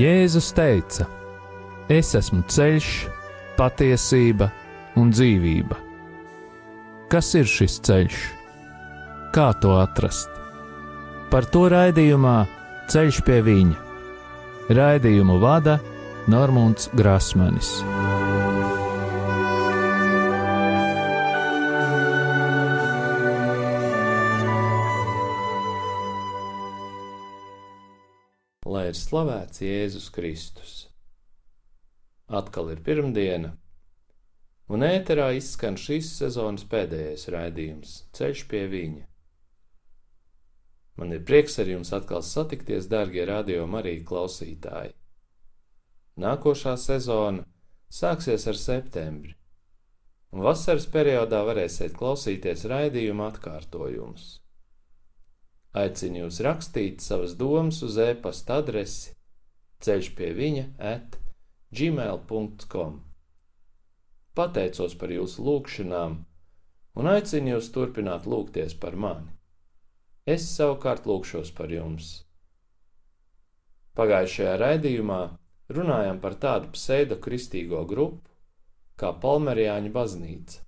Jēzus teica: Es esmu ceļš, patiesība un dzīvība. Kas ir šis ceļš? Kā to atrast? Par to raidījumā Ceļš pie viņa. Raidījumu vada Normons Grasmanis. Slavēts Jēzus Kristus. Atkal ir pirmdiena, un ēterā izskan šīs sezonas pēdējais raidījums Ceļš pie viņa. Man ir prieks ar jums atkal satikties, darbie radio Marija klausītāji. Nākošā sezona sāksies ar septembri, un vasaras periodā varēsiet klausīties raidījuma atkārtojumus. Aicinu jūs rakstīt savas domas uz e-pasta adresi ceļš pie viņa at gmail.com. Pateicos par jūsu lūgšanām un aicinu jūs turpināt lūgties par mani. Es savukārt lūkšos par jums. Pagājušajā raidījumā runājām par tādu pseido-kristīgo grupu kā Palmerijāņu baznīca,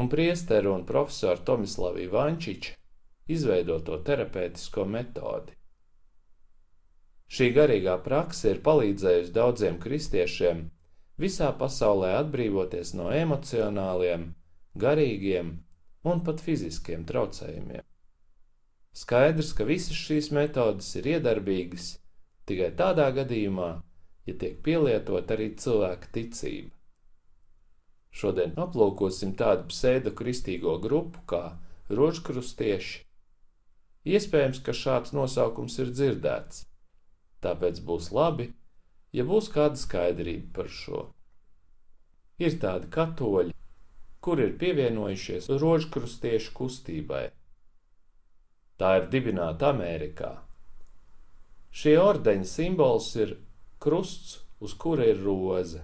un priesteru un profesoru Tomislavu Ivančiču izveidoto terapeitisko metodi. Šī garīgā prakse ir palīdzējusi daudziem kristiešiem visā pasaulē atbrīvoties no emocionāliem, garīgiem un pat fiziskiem traucējumiem. Skaidrs, ka visas šīs metodes ir iedarbīgas tikai tādā gadījumā, ja tiek pielietot arī cilvēka ticība. Šodien aplūkosim tādu pseido-kristīgo grupu kā rožkrustieši. Iespējams, ka šāds nosaukums ir dzirdēts, tāpēc būs labi, ja būs kāda skaidrība par šo. Ir tādi katoļi, kur ir pievienojušies rožkrustiešu kustībai Tā ir dibināta Amerikā. Šie ordeņa simbols ir krusts, uz kura ir roze.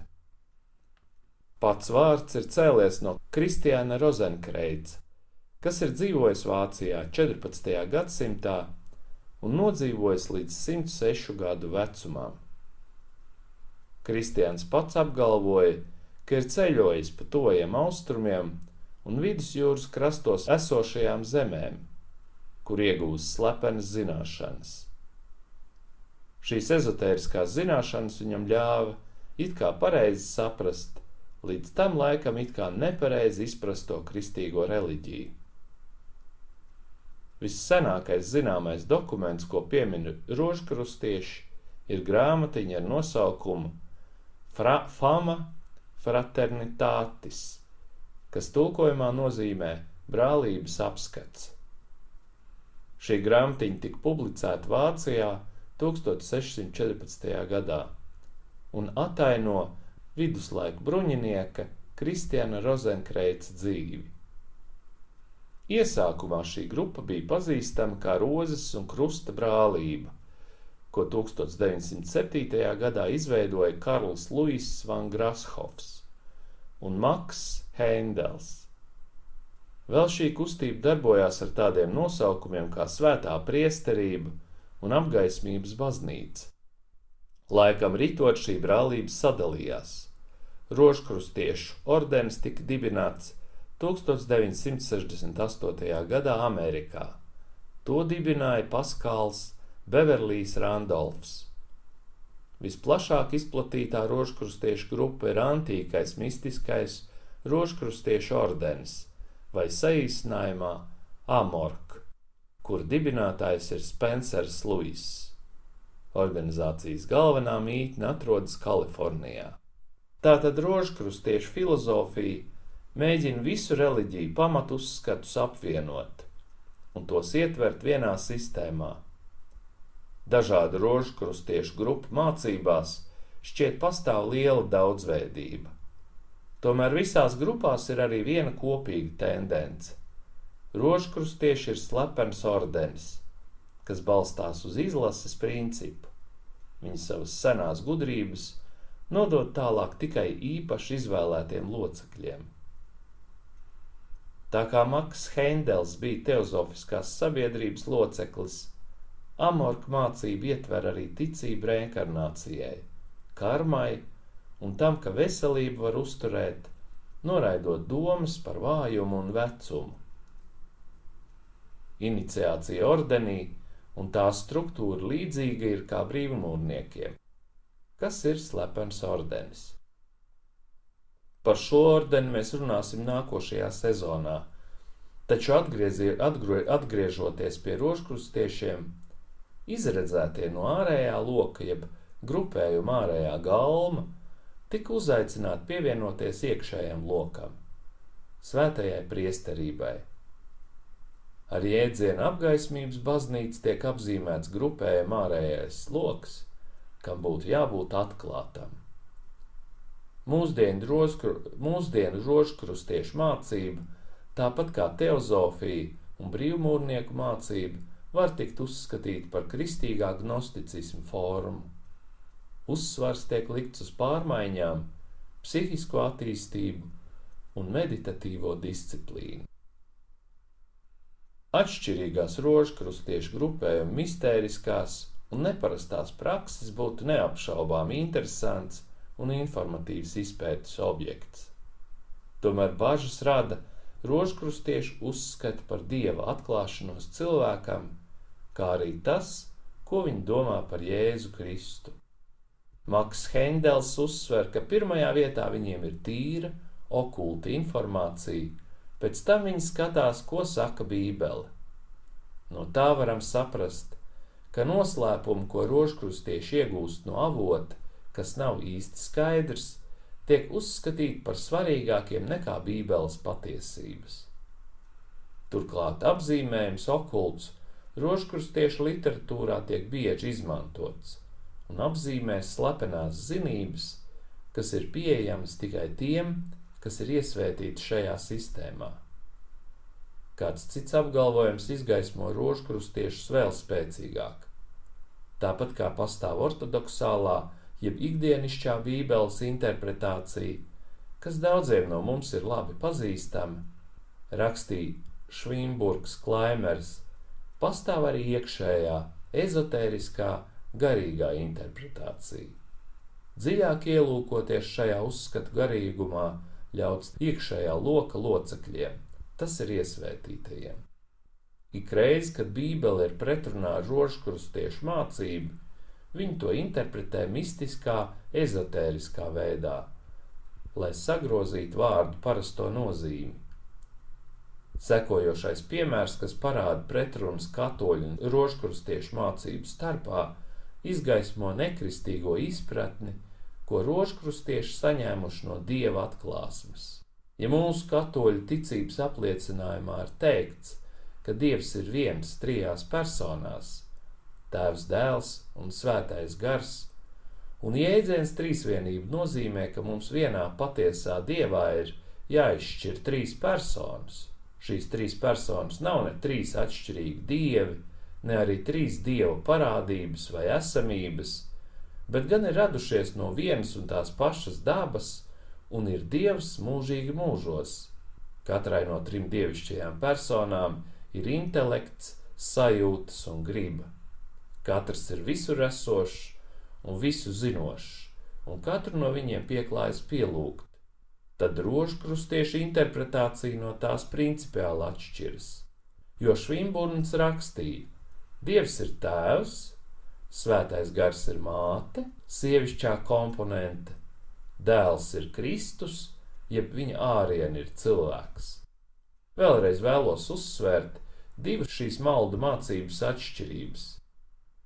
Pats vārds ir cēlies no Kristiāna Rozenkreits, kas ir dzīvojis Vācijā 14. gadsimtā un nodzīvojis līdz 106 gadu vecumam. Kristians pats apgalvoja, ka ir ceļojis pa tojiem austrumiem un vidusjūras krastos esošajām zemēm kur iegūst slepenas zināšanas. Šīs ezotēriskās zināšanas viņam ļāva it kā pareizi saprast, līdz tam laikam it kā nepareizi izprasto kristīgo reliģiju. Vissenākais zināmais dokuments, ko piemin rožkrustieši, ir grāmatiņa ar nosaukumu Fra Fama Fraternitatis, kas tulkojumā nozīmē brālības apskats. Šī grāmatiņa tika publicēta Vācijā 1614. gadā un ataino viduslaiku bruņinieka Kristiāna Rozenkreita dzīvi. Iesākumā šī grupa bija pazīstama kā Rozes un Krusta brālība, ko 1907. gadā izveidoja Karls Luiss van Grashofs un Maks Heindels. Vēl šī kustība darbojās ar tādiem nosaukumiem kā Svētā priesterība un apgaismības baznīca. Laikam ritot šī brālība sadalījās. Rožkrustiešu ordenis tika dibināts 1968. gadā Amerikā. To dibināja Paskāls Beverlijs Randolfs. Visplašāk izplatītā rožkrustiešu grupa ir antīkais mistiskais rožkrustiešu ordenis – vai saīsinājumā Amork, kur dibinātājs ir Spencers Luiss. Organizācijas galvenā mītne atrodas Kalifornijā. Tātad rožkrustiešu filozofija mēģina visu reliģiju pamatusskatus apvienot un tos ietvert vienā sistēmā. Dažādu rožkrustiešu grupu mācībās šķiet pastāv liela daudzveidība. Tomēr visās grupās ir arī viena kopīga tendence. Rožkrustieši ir slepens ordenis, kas balstās uz izlases principu. Viņi savas senās gudrības nodod tālāk tikai īpaši izvēlētiem locekļiem. Tā kā Maks Heindels bija teozofiskās sabiedrības loceklis, Amorka mācība ietver arī ticību reinkarnācijai, karmai un tam, ka veselību var uzturēt, noraidot domas par vājumu un vecumu. Iniciācija ordenī un tā struktūra līdzīga ir kā brīvmūrniekiem. Kas ir slepens ordenis? Par šo ordeni mēs runāsim nākošajā sezonā, taču atgriezie, atgrie, atgriežoties pie rožkrustiešiem, izredzētie no ārējā loka, jeb grupējuma ārējā galma, tika uzaicināti pievienoties iekšējam lokam, svētajai priesterībai. Ar jēdzienu apgaismības baznīca tiek apzīmēts grupējuma ārējais loks, kam būtu jābūt atklātam. Mūsdienu, rožkru, mūsdienu rožkrustiešu mācība, tāpat kā teozofija un brīvmūrnieku mācība, var tikt uzskatīta par kristīgā gnosticismu formu. Uzsvars tiek likts uz pārmaiņām, psihisko attīstību un meditatīvo disciplīnu. Atšķirīgās rožkrustiešu grupējuma mistēriskās un neparastās prakses būtu neapšaubām interesants un informatīvs izpētes objekts. Tomēr bažas rada rožkrustiešu uzskati par dieva atklāšanos cilvēkam, kā arī tas, ko viņi domā par Jēzu Kristu. Maks Hendels uzsver, ka pirmajā vietā viņiem ir tīra, okulta informācija, Pēc tam viņi skatās, ko saka Bībele. No tā varam saprast, ka noslēpumu, ko rožkrustieši iegūst no avota, kas nav īsti skaidrs, tiek uzskatīti par svarīgākiem nekā Bībeles patiesības. Turklāt apzīmējums okults rožkrustiešu literatūrā tiek bieži izmantots un apzīmē slepenās zinības, kas ir pieejamas tikai tiem, kas ir iesvētīti šajā sistēmā. Kāds cits apgalvojums izgaismo rožkrustiešus vēl spēcīgāk. Tāpat kā pastāv ortodoksālā, jeb ikdienišķā Bībeles interpretācija, kas daudziem no mums ir labi pazīstama, rakstīja Švimburgs Klaimers, pastāv arī iekšējā, ezotēriskā, garīgā interpretācija. Dziļāk ielūkoties šajā uzskatu garīgumā, ļauts iekšējā loka locekļiem, tas ir iesvētītajiem. Ikreiz, kad Bībele ir pretrunā ar rožkrustiešu mācību, viņi to interpretē mistiskā, ezotēriskā veidā, lai sagrozītu vārdu parasto nozīmi. Sekojošais piemērs, kas parāda pretrunas katoļu un rožkrustiešu mācību starpā, izgaismo nekristīgo izpratni ko rožkrustieši saņēmuši no dieva atklāsmes. Ja mūsu katoļu ticības apliecinājumā ir teikts, ka dievs ir viens trijās personās - tēvs, dēls un svētais gars, un jēdziens trīsvienība nozīmē, ka mums vienā patiesā dievā ir jāizšķir trīs personas. Šīs trīs personas nav ne trīs atšķirīgi dievi, ne arī trīs dievu parādības vai esamības, bet gan ir radušies no vienas un tās pašas dabas, un ir Dievs mūžīgi mūžos. Katrai no trim dievišķajām personām ir intelekts, sajūtas un griba. Katrs ir visur esošs un visu zinošs, un katru no viņiem pieklājas pielūgt. Tad rožkrustiešu interpretācija no tās principiāli atšķiras, jo Švimburns rakstīja: Dievs ir tēvs, Svētais gars ir māte, sievišķā komponente, dēls ir Kristus, jeb viņa ārieni ir cilvēks. Vēlreiz vēlos uzsvērt divas šīs maldu mācības atšķirības.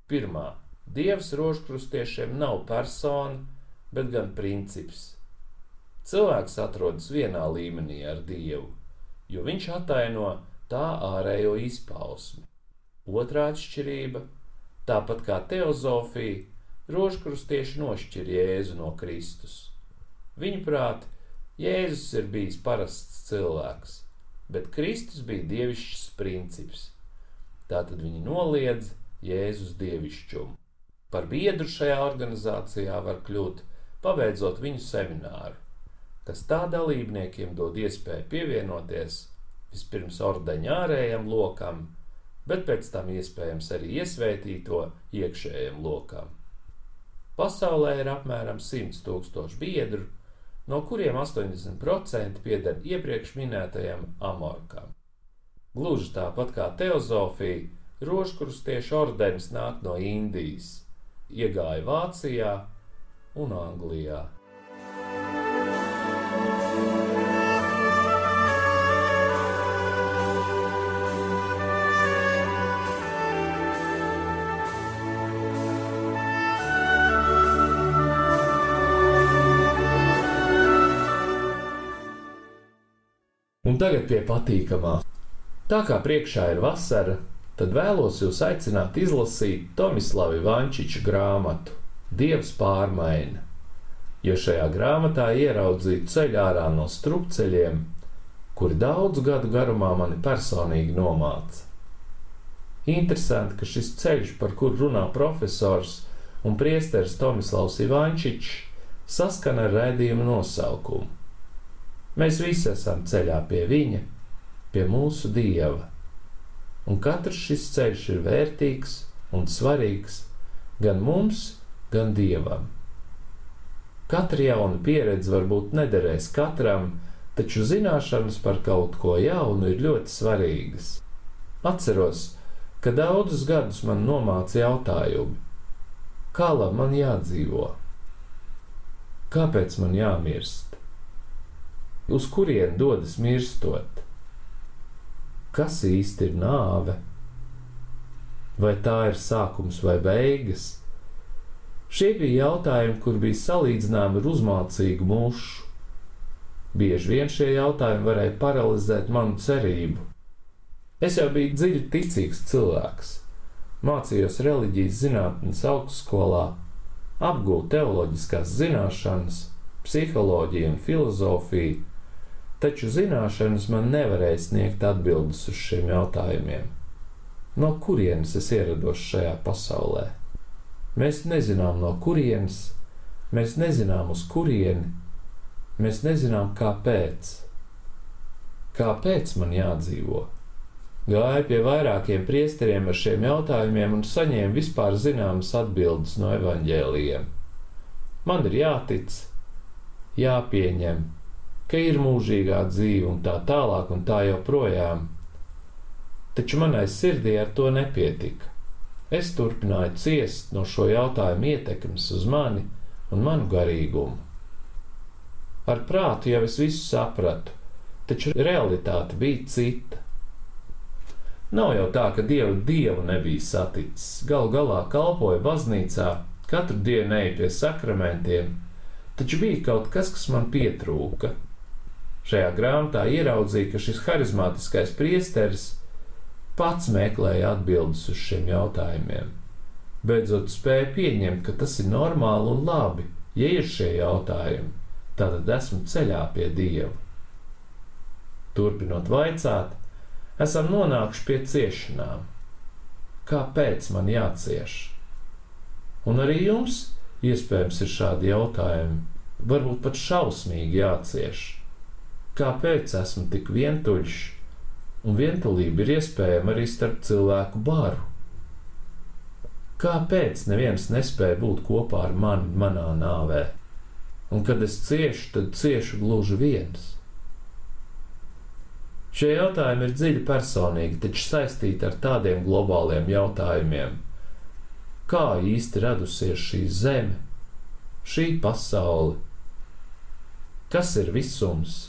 Pirmā - Dievs rožkrustiešiem nav persona, bet gan princips. Cilvēks atrodas vienā līmenī ar Dievu, jo viņš ataino tā ārējo izpausmi. Otrā atšķirība Tāpat kā teozofija, rožkrustieši nošķir Jēzu no Kristus. Viņuprāt, Jēzus ir bijis parasts cilvēks, bet Kristus bija dievišķs princips. Tātad viņi noliedz Jēzus dievišķumu. Par biedru šajā organizācijā var kļūt, pabeidzot viņu semināru, kas tā dalībniekiem dod iespēju pievienoties vispirms ordeņa ārējam lokam, bet pēc tam iespējams arī iesvētīto iekšējiem lokam. Pasaulē ir apmēram 100 tūkstoši biedru, no kuriem 80% pieder iepriekš minētajam amorkam. Gluži tāpat kā teozofija, rožkrustiešu ordenis nāk no Indijas, iegāja Vācijā un Anglijā. Un tagad pie patīkamā. Tā kā priekšā ir vasara, tad vēlos jūs aicināt izlasīt Tomislavu Vančiča grāmatu Dievs pārmaina, jo šajā grāmatā ieraudzīju ceļā ārā no strupceļiem, kuri daudzu gadu garumā mani personīgi nomāca. Interesanti, ka šis ceļš, par kuru runā profesors un priesteris Tomislavs Ivančičs, saskana ar raidījuma nosaukumu Mēs visi esam ceļā pie viņa, pie mūsu dieva. Un katrs šis ceļš ir vērtīgs un svarīgs gan mums, gan dievam. Katra jauna pieredze varbūt nederēs katram, taču zināšanas par kaut ko jaunu ir ļoti svarīgas. Atceros, ka daudzus gadus man nomāca jautājumi, kā lai man jādzīvo, kāpēc man jāmirst uz kurien dodas mirstot? Kas īsti ir nāve? Vai tā ir sākums vai beigas? Šie bija jautājumi, kur bija salīdzināmi ar uzmācīgu mušu. Bieži vien šie jautājumi varēja paralizēt manu cerību. Es jau biju dziļi ticīgs cilvēks, mācījos reliģijas zinātnes augstskolā, apgūtu teoloģiskās zināšanas, psiholoģiju un filozofiju, taču zināšanas man nevarēja sniegt atbildes uz šiem jautājumiem. No kurienes es ierados šajā pasaulē? Mēs nezinām, no kurienes, mēs nezinām, uz kurieni, mēs nezinām, kāpēc. Kāpēc man jādzīvo? Gāju pie vairākiem priesteriem ar šiem jautājumiem un saņēmu vispār zināmas atbildes no evaņģēlījiem. Man ir jātic, jāpieņem, ka ir mūžīgā dzīve un tā tālāk un tā joprojām. Taču manai sirdī ar to nepietika. Es turpināju ciest no šo jautājumu ietekmes uz mani un manu garīgumu. Ar prātu jau es visu sapratu, taču realitāte bija cita. Nav jau tā, ka dievu dievu nebija saticis. Galu galā kalpoja baznīcā, katru dienu eja pie sakramentiem, taču bija kaut kas, kas man pietrūka. Šajā grāmatā ieraudzīja, ka šis harizmātiskais priesteris pats meklēja atbildes uz šiem jautājumiem. Beidzot, spēja pieņemt, ka tas ir normāli un labi, ja ir šie jautājumi, tad esmu ceļā pie Dieva. Turpinot vaicāt, esam nonākuši pie ciešanām. Kāpēc man jācieš? Un arī jums iespējams ir šādi jautājumi, varbūt pat šausmīgi jācieš kāpēc esmu tik vientuļš, un vientulība ir iespējama arī starp cilvēku baru. Kāpēc neviens nespēja būt kopā ar mani manā nāvē? Un kad es ciešu, tad ciešu gluži viens. Šie jautājumi ir dziļi personīgi, taču saistīti ar tādiem globāliem jautājumiem. Kā īsti radusies šī zeme, šī pasaule? Kas ir visums?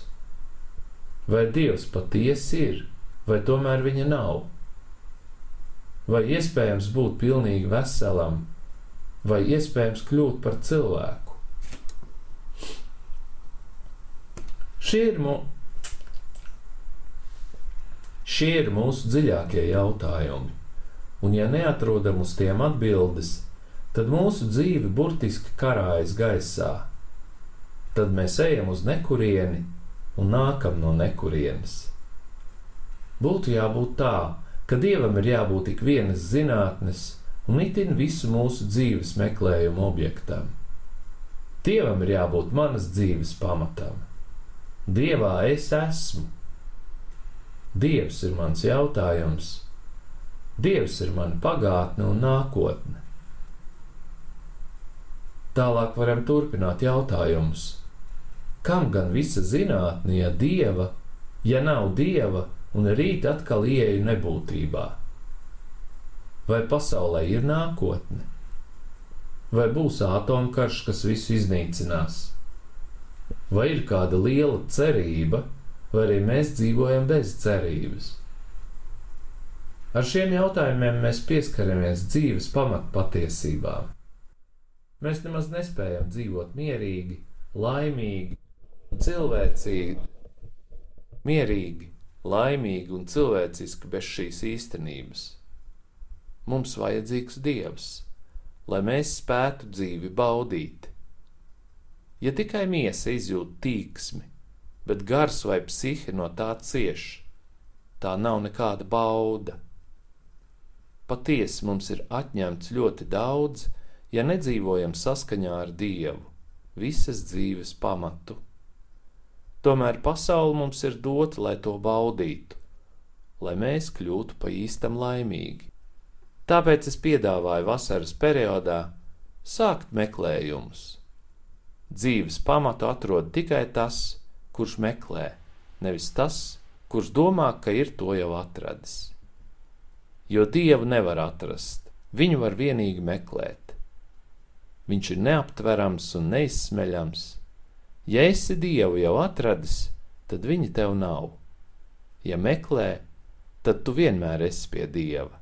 Vai Dievs patiesi ir, vai tomēr viņa nav? Vai iespējams būt pilnīgi veselam, vai iespējams kļūt par cilvēku? Šie ir, mu... Šie ir mūsu dziļākie jautājumi, un ja neatrodam uz tiem atbildes, tad mūsu dzīve burtiski karājas gaisā. Tad mēs ejam uz nekurieni, un nākam no nekurienes. Būtu jābūt tā, ka dievam ir jābūt ik vienas zinātnes un itin visu mūsu dzīves meklējumu objektam. Dievam ir jābūt manas dzīves pamatam. Dievā es esmu. Dievs ir mans jautājums, Dievs ir mana pagātne un nākotne. Tālāk varam turpināt jautājumus. Kam gan visa zinātne, ja dieva, ja nav dieva, un rīt atkal ieeju nebūtībā? Vai pasaulē ir nākotne? Vai būs atomkarš, kas visu iznīcinās? Vai ir kāda liela cerība, vai arī mēs dzīvojam bez cerības? Ar šiem jautājumiem mēs pieskaramies dzīves pamatpatiesībām. Mēs nemaz nespējam dzīvot mierīgi, laimīgi, cilvēcīgi, mierīgi, laimīgi un cilvēciski bez šīs īstenības. Mums vajadzīgs Dievs, lai mēs spētu dzīvi baudīt. Ja tikai miesa izjūt tīksmi, bet gars vai psihe no tā cieš, tā nav nekāda bauda. Patiesi mums ir atņemts ļoti daudz, ja nedzīvojam saskaņā ar Dievu, visas dzīves pamatu. Tomēr pasaule mums ir dota, lai to baudītu, lai mēs kļūtu pa īstam laimīgi. Tāpēc es piedāvāju vasaras periodā sākt meklējumus. Dzīves pamatu atrod tikai tas, kurš meklē, nevis tas, kurš domā, ka ir to jau atradis. Jo dievu nevar atrast, viņu var vienīgi meklēt. Viņš ir neaptverams un neizsmeļams. Ja esi dievu jau atradis, tad viņa tev nav. Ja meklē, tad tu vienmēr esi pie dieva.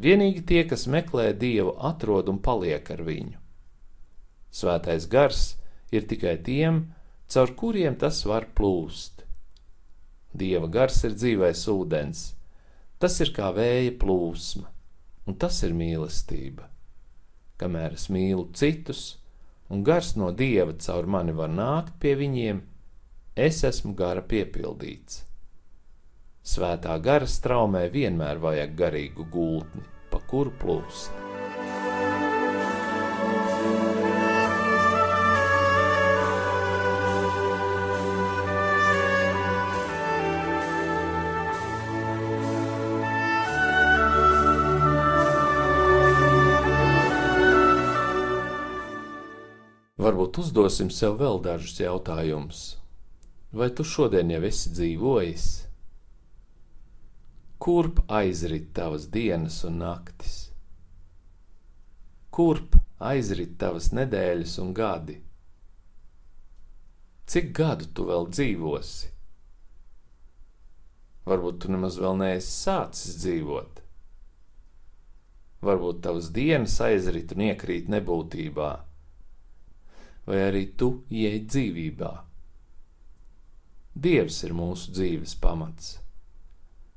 Vienīgi tie, kas meklē dievu, atrod un paliek ar viņu. Svētais gars ir tikai tiem, caur kuriem tas var plūst. Dieva gars ir dzīvais ūdens, tas ir kā vēja plūsma, un tas ir mīlestība kamēr es mīlu citus, un gars no dieva caur mani var nākt pie viņiem, es esmu gara piepildīts. Svētā gara straumē vienmēr vajag garīgu gultni, pa kuru plūst. Varbūt uzdosim sev vēl dažus jautājumus. Vai tu šodien jau esi dzīvojis? Kurp aizrit tavas dienas un naktis? Kurp aizrit tavas nedēļas un gadi? Cik gadu tu vēl dzīvosi? Varbūt tu nemaz vēl neesi sācis dzīvot. Varbūt tavas dienas aizrit un iekrīt nebūtībā vai arī tu ieej dzīvībā. Dievs ir mūsu dzīves pamats.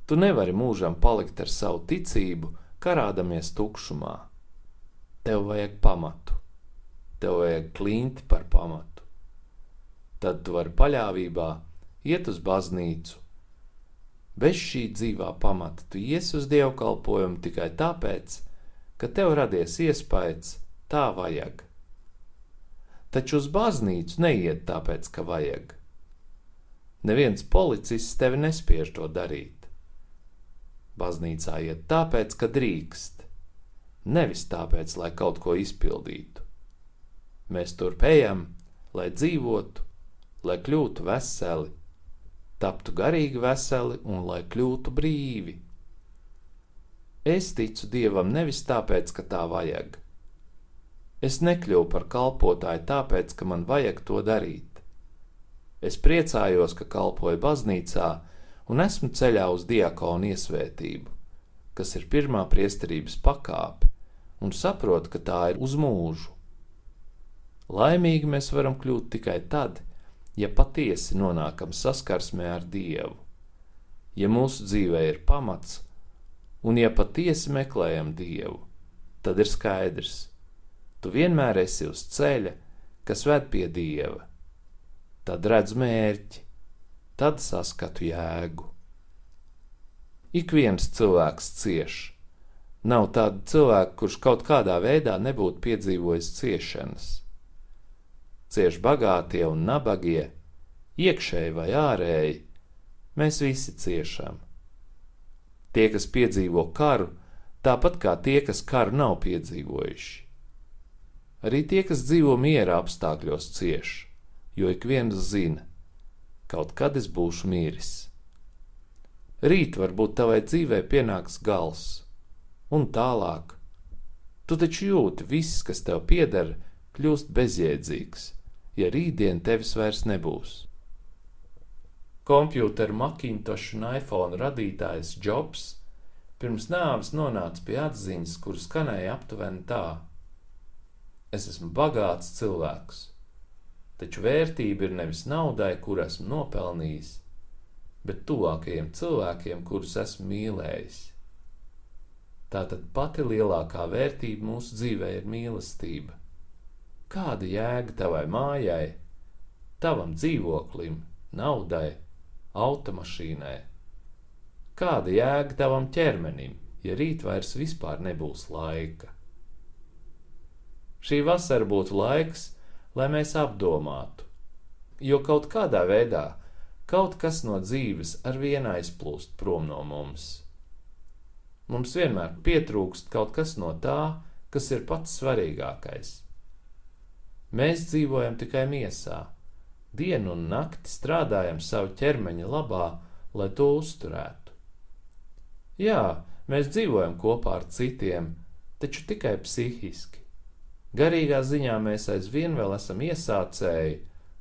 Tu nevari mūžam palikt ar savu ticību, karādamies tukšumā. Tev vajag pamatu, tev vajag klinti par pamatu. Tad tu vari paļāvībā iet uz baznīcu. Bez šī dzīvā pamata tu iesi uz dievkalpojumu tikai tāpēc, ka tev radies iespējas, tā vajag taču uz baznīcu neiet tāpēc, ka vajag. Neviens policists tevi nespiež to darīt. Baznīcā iet tāpēc, ka drīkst, nevis tāpēc, lai kaut ko izpildītu. Mēs turp ejam, lai dzīvotu, lai kļūtu veseli, taptu garīgi veseli un lai kļūtu brīvi. Es ticu Dievam nevis tāpēc, ka tā vajag Es nekļuvu par kalpotāju tāpēc, ka man vajag to darīt. Es priecājos, ka kalpoju baznīcā un esmu ceļā uz diakonu iesvētību, kas ir pirmā priesterības pakāpe, un saprotu, ka tā ir uz mūžu. Laimīgi mēs varam kļūt tikai tad, ja patiesi nonākam saskarsmē ar Dievu, ja mūsu dzīvē ir pamats, un ja patiesi meklējam Dievu, tad ir skaidrs, ka tu vienmēr esi uz ceļa, kas ved pie dieva. Tad redz mērķi, tad saskatu jēgu. Ik viens cilvēks cieš. Nav tāda cilvēka, kurš kaut kādā veidā nebūtu piedzīvojis ciešanas. Cieš bagātie un nabagie, iekšēji vai ārēji, mēs visi ciešam. Tie, kas piedzīvo karu, tāpat kā tie, kas karu nav piedzīvojuši. Arī tie, kas dzīvo miera apstākļos, cieš, jo ik viens zina, kaut kad es būšu miris. Rīt varbūt tavai dzīvē pienāks gals, un tālāk. Tu taču jūti, viss, kas tev pieder, kļūst bezjēdzīgs, ja rītdien tevis vairs nebūs. Kompjūteru Macintosh un iPhone radītājs Jobs pirms nāves nonāca pie atziņas, kuras skanēja aptuveni tā: Es esmu bagāts cilvēks, taču vērtība ir nevis naudai, kur esmu nopelnījis, bet tuvākajiem cilvēkiem, kurus esmu mīlējis. Tātad pati lielākā vērtība mūsu dzīvē ir mīlestība. Kāda jēga tavai mājai, tavam dzīvoklim, naudai, automašīnai? Kāda jēga tavam ķermenim, ja rīt vairs vispār nebūs laika? Šī vasara būtu laiks, lai mēs apdomātu, jo kaut kādā veidā kaut kas no dzīves ar vienu aizplūst prom no mums. Mums vienmēr pietrūkst kaut kas no tā, kas ir pats svarīgākais. Mēs dzīvojam tikai miesā, dienu un nakti strādājam savu ķermeņa labā, lai to uzturētu. Jā, mēs dzīvojam kopā ar citiem, taču tikai psihiski. Garīgā ziņā mēs aizvien vēl esam iesācēji,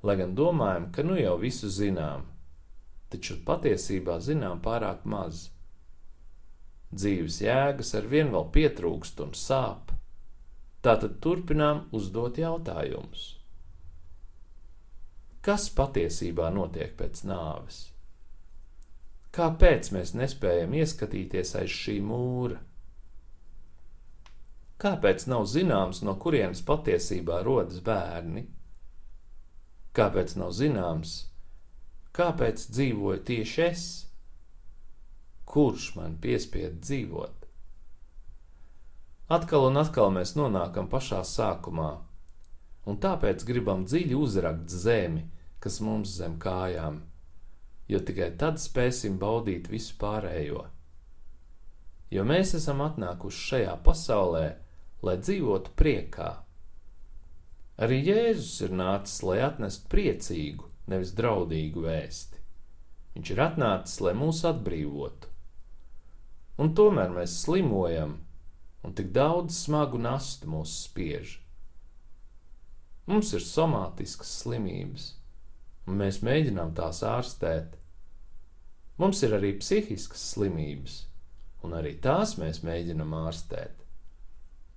lai gan domājam, ka nu jau visu zinām, taču patiesībā zinām pārāk maz. Dzīves jēgas ar vien vēl pietrūkst un sāp, tātad turpinām uzdot jautājumus. Kas patiesībā notiek pēc nāves? Kāpēc mēs nespējam ieskatīties aiz šī mūra? Kāpēc nav zināms, no kurienes patiesībā rodas bērni? Kāpēc nav zināms, kāpēc dzīvoju tieši es? Kurš man piespied dzīvot? Atkal un atkal mēs nonākam pašā sākumā, un tāpēc gribam dziļi uzrakt zemi, kas mums zem kājām jo tikai tad spēsim baudīt visu pārējo. Jo mēs esam atnākuši šajā pasaulē, lai dzīvotu priekā. Arī Jēzus ir nācis, lai atnestu priecīgu, nevis draudīgu vēsti. Viņš ir atnācis, lai mūs atbrīvotu. Un tomēr mēs slimojam, un tik daudz smagu nastu mūs spiež. Mums ir somātiskas slimības, un mēs mēģinām tās ārstēt. Mums ir arī psihiskas slimības, un arī tās mēs mēģinām ārstēt.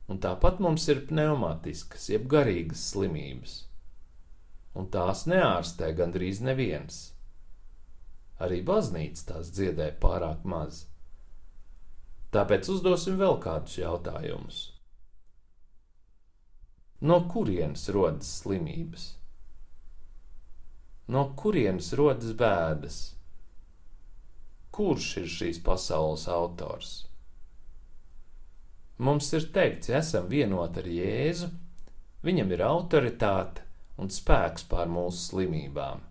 Un tāpat mums ir pneimatiskas, jeb garīgas slimības, un tās neārstē gandrīz neviens. Arī baznīca tās dziedē pārāk maz. Tāpēc uzdosim vēl kādus jautājumus. No kurienes rodas slimības? No kurienes rodas bēdas? Kurš ir šīs pasaules autors? Mums ir teikts, ja esam vienoti ar Jēzu, viņam ir autoritāte un spēks pār mūsu slimībām.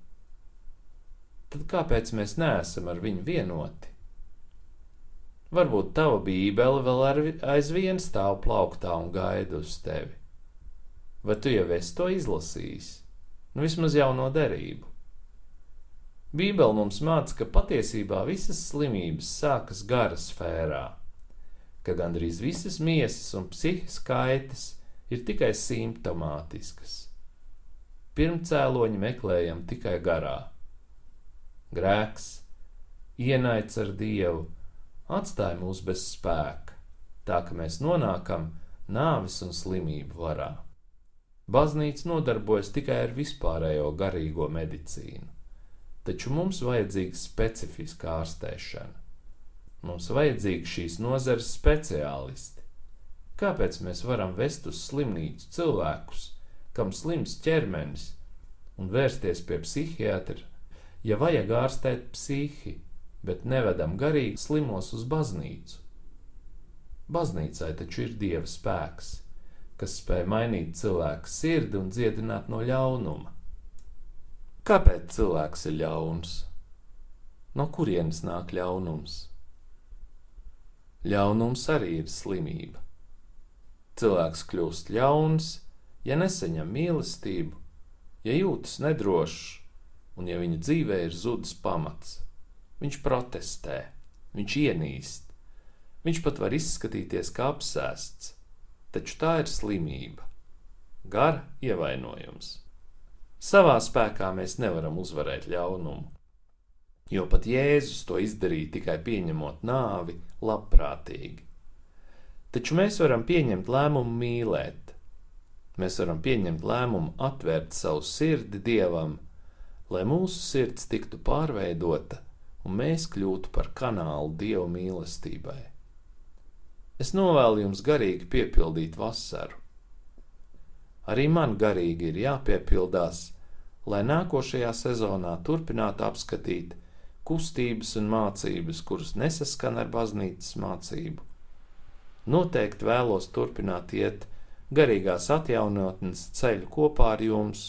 Tad kāpēc mēs neesam ar viņu vienoti? Varbūt tava bībele vēl aizvien stāv plauktā un gaida uz tevi. Vai tu jau esi to izlasījis? nu vismaz jauno derību. Bībele mums māca, ka patiesībā visas slimības sākas gara sfērā, ka gandrīz visas miesas un psihiskas kaitas ir tikai simptomātiskas. Pirmcēloņi meklējam tikai garā. Grēks, ienaids ar dievu, atstāja mūs bez spēka, tā ka mēs nonākam nāves un slimību varā. Baznīca nodarbojas tikai ar vispārējo garīgo medicīnu, taču mums vajadzīga specifiska ārstēšana. Mums vajadzīgi šīs nozares speciālisti. Kāpēc mēs varam vest uz slimnīcu cilvēkus, kam slims ķermenis, un vērsties pie psihiatra, ja vajag ārstēt psihi, bet nevedam garīgi slimos uz baznīcu? Baznīcai taču ir dieva spēks kas spēj mainīt cilvēku sirdi un dziedināt no ļaunuma. Kāpēc cilvēks ir ļauns? No kurienes nāk ļaunums? Ļaunums arī ir slimība. Cilvēks kļūst ļauns, ja nesaņem mīlestību, ja jūtas nedrošs un ja viņa dzīvē ir zudis pamats. Viņš protestē, viņš ienīst, viņš pat var izskatīties kā apsēsts, taču tā ir slimība, gara ievainojums. Savā spēkā mēs nevaram uzvarēt ļaunumu, jo pat Jēzus to izdarīja tikai pieņemot nāvi labprātīgi. Taču mēs varam pieņemt lēmumu mīlēt. Mēs varam pieņemt lēmumu atvērt savu sirdi Dievam, lai mūsu sirds tiktu pārveidota un mēs kļūtu par kanālu Dieva mīlestībai. Es novēlu jums garīgi piepildīt vasaru, Arī man garīgi ir jāpiepildās, lai nākošajā sezonā turpinātu apskatīt kustības un mācības, kuras nesaskan ar baznīcas mācību. Noteikti vēlos turpināt iet garīgās atjaunotnes ceļu kopā ar jums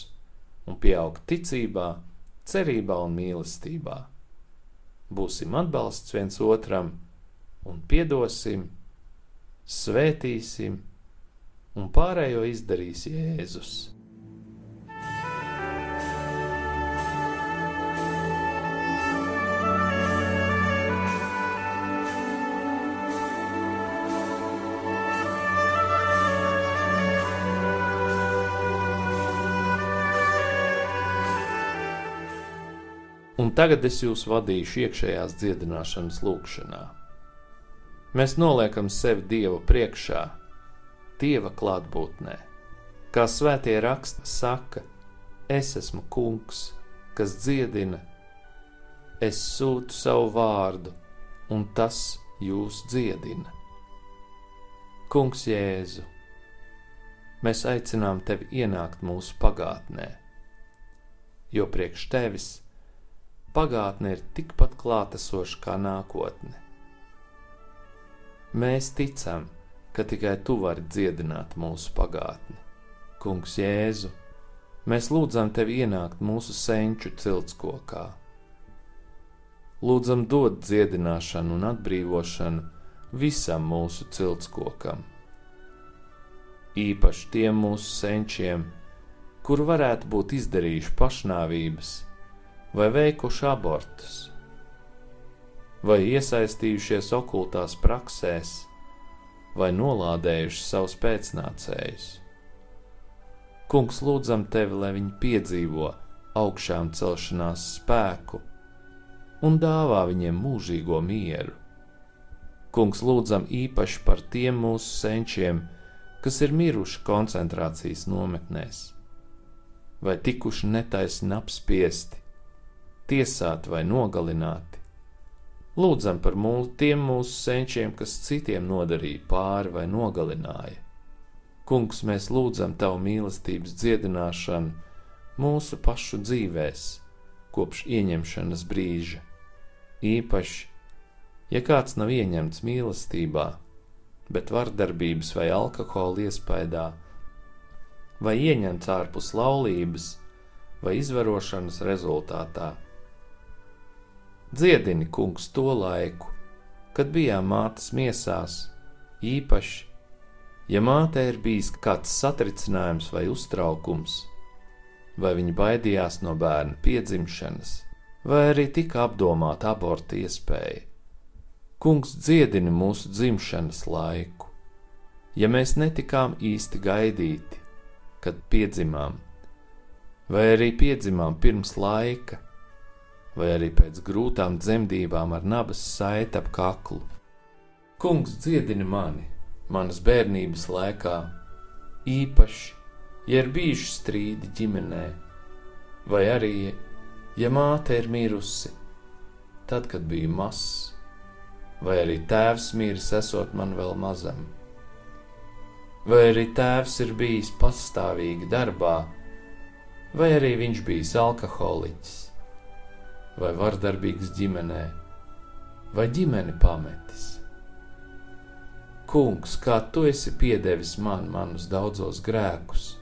un pieaugt ticībā, cerībā un mīlestībā. Būsim atbalsts viens otram un piedosim, svētīsim un pārējo izdarīs Jēzus. Tagad es jūs vadīšu iekšējās dziedināšanas lūkšanā. Mēs noliekam sevi Dieva priekšā Dieva klātbūtnē. Kā svētie raksti saka, es esmu kungs, kas dziedina, es sūtu savu vārdu, un tas jūs dziedina. Kungs Jēzu, mēs aicinām tevi ienākt mūsu pagātnē, jo priekš tevis pagātne ir tikpat klātesoša kā nākotne. Mēs ticam, ka ka tikai tu vari dziedināt mūsu pagātni. Kungs Jēzu, mēs lūdzam tevi ienākt mūsu senču ciltskokā. Lūdzam dot dziedināšanu un atbrīvošanu visam mūsu ciltskokam. Īpaši tiem mūsu senčiem, kur varētu būt izdarījuši pašnāvības vai veikuši abortus, vai iesaistījušies okultās praksēs, vai nolādējuši savus pēcnācējus. Kungs, lūdzam tevi, lai viņi piedzīvo augšām celšanās spēku un dāvā viņiem mūžīgo mieru. Kungs, lūdzam īpaši par tiem mūsu senčiem, kas ir miruši koncentrācijas nometnēs, vai tikuši netaisni apspiesti, tiesāti vai nogalināti Lūdzam par mūs, tiem mūsu senčiem, kas citiem nodarīja pāri vai nogalināja. Kungs, mēs lūdzam Tavu mīlestības dziedināšanu mūsu pašu dzīvēs, kopš ieņemšanas brīža. Īpaši, ja kāds nav ieņemts mīlestībā, bet vardarbības vai alkohola iespaidā, vai ieņemts ārpus laulības vai izvarošanas rezultātā Dziedini, kungs, to laiku, kad bijām mātes miesās, īpaši, ja mātei ir bijis kāds satricinājums vai uztraukums, vai viņa baidījās no bērna piedzimšanas, vai arī tika apdomāta aborta iespēja. Kungs dziedini mūsu dzimšanas laiku, ja mēs netikām īsti gaidīti, kad piedzimām, vai arī piedzimām pirms laika vai arī pēc grūtām dzemdībām ar nabas saiti ap kaklu. Kungs dziedini mani, manas bērnības laikā, īpaši, ja ir bijuši strīdi ģimenē, vai arī, ja māte ir mirusi, tad, kad biju mazs, vai arī tēvs miris, esot man vēl mazam, vai arī tēvs ir bijis pastāvīgi darbā, vai arī viņš bijis alkoholiķis vai vardarbīgs ģimenē, vai ģimeni pametis. Kungs, kā tu esi piedevis man manus daudzos grēkus,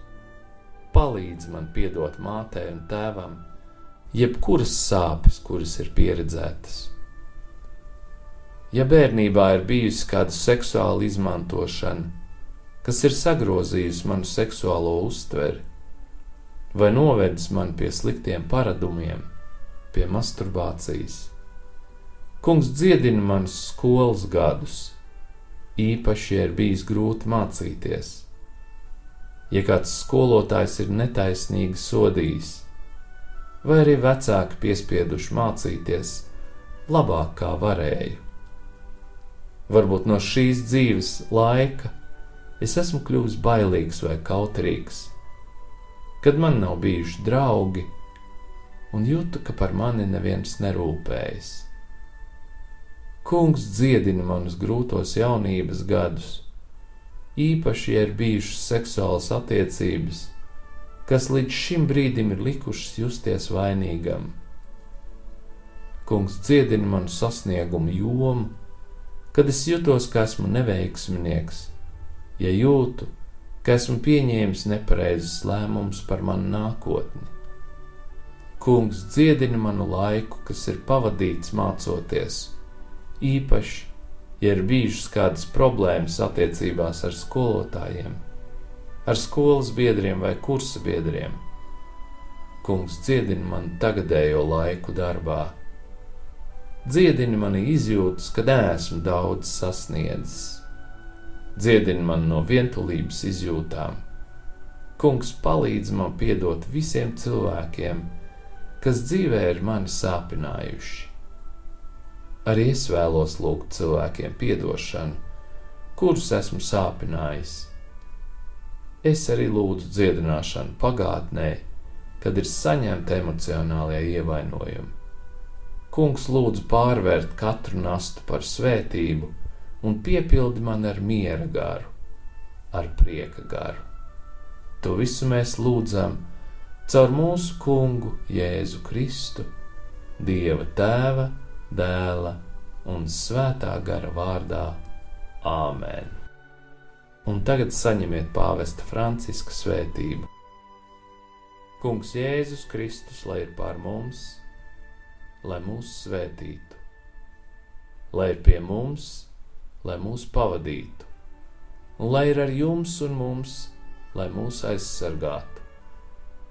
palīdz man piedot mātei un tēvam, jebkuras sāpes, kuras ir pieredzētas. Ja bērnībā ir bijusi kāda seksuāla izmantošana, kas ir sagrozījusi manu seksuālo uztveri, vai novedis mani pie sliktiem paradumiem, pie masturbācijas. Kungs dziedina manus skolas gadus, īpaši, ja ir bijis grūti mācīties. Ja kāds skolotājs ir netaisnīgi sodījis, vai arī vecāki piespieduši mācīties labāk kā varēju. Varbūt no šīs dzīves laika es esmu kļuvis bailīgs vai kautrīgs, kad man nav bijuši draugi, un jūtu, ka par mani neviens nerūpējas. Kungs dziedina manus grūtos jaunības gadus, īpaši, ja ir bijušas seksuālas attiecības, kas līdz šim brīdim ir likušas justies vainīgam. Kungs dziedina manu sasniegumu jomu, kad es jutos, ka esmu neveiksminieks, ja jūtu, ka esmu pieņēmis nepareizus lēmumus par manu nākotni. Kungs dziedina manu laiku, kas ir pavadīts mācoties, īpaši, ja ir bijušas kādas problēmas attiecībās ar skolotājiem, ar skolas biedriem vai kursa biedriem. Kungs dziedina man tagadējo laiku darbā, dziedina mani izjūtas, ka neesmu daudz sasniedzis dziedini man no vientulības izjūtām. Kungs palīdz man piedot visiem cilvēkiem, kas dzīvē ir mani sāpinājuši. Arī es vēlos lūgt cilvēkiem atdošanu, kurus esmu sāpinājis. Es arī lūdzu dziedināšanu pagātnē, kad ir saņemta emocionālie ievainojumi. Kungs lūdzu pārvērt katru nastu par svētību un piepildi man ar miera garu, ar prieka garu. To visu mēs lūdzam caur mūsu kungu Jēzu Kristu, Dieva Tēva, Dēla un Svētā gara vārdā Āmen. Un tagad saņemiet pāvesta Franciska svētību. Kungs Jēzus Kristus, lai ir pār mums, lai mūs svētītu, lai ir pie mums, lai mūs pavadītu, un lai ir ar jums un mums, lai mūs aizsargātu,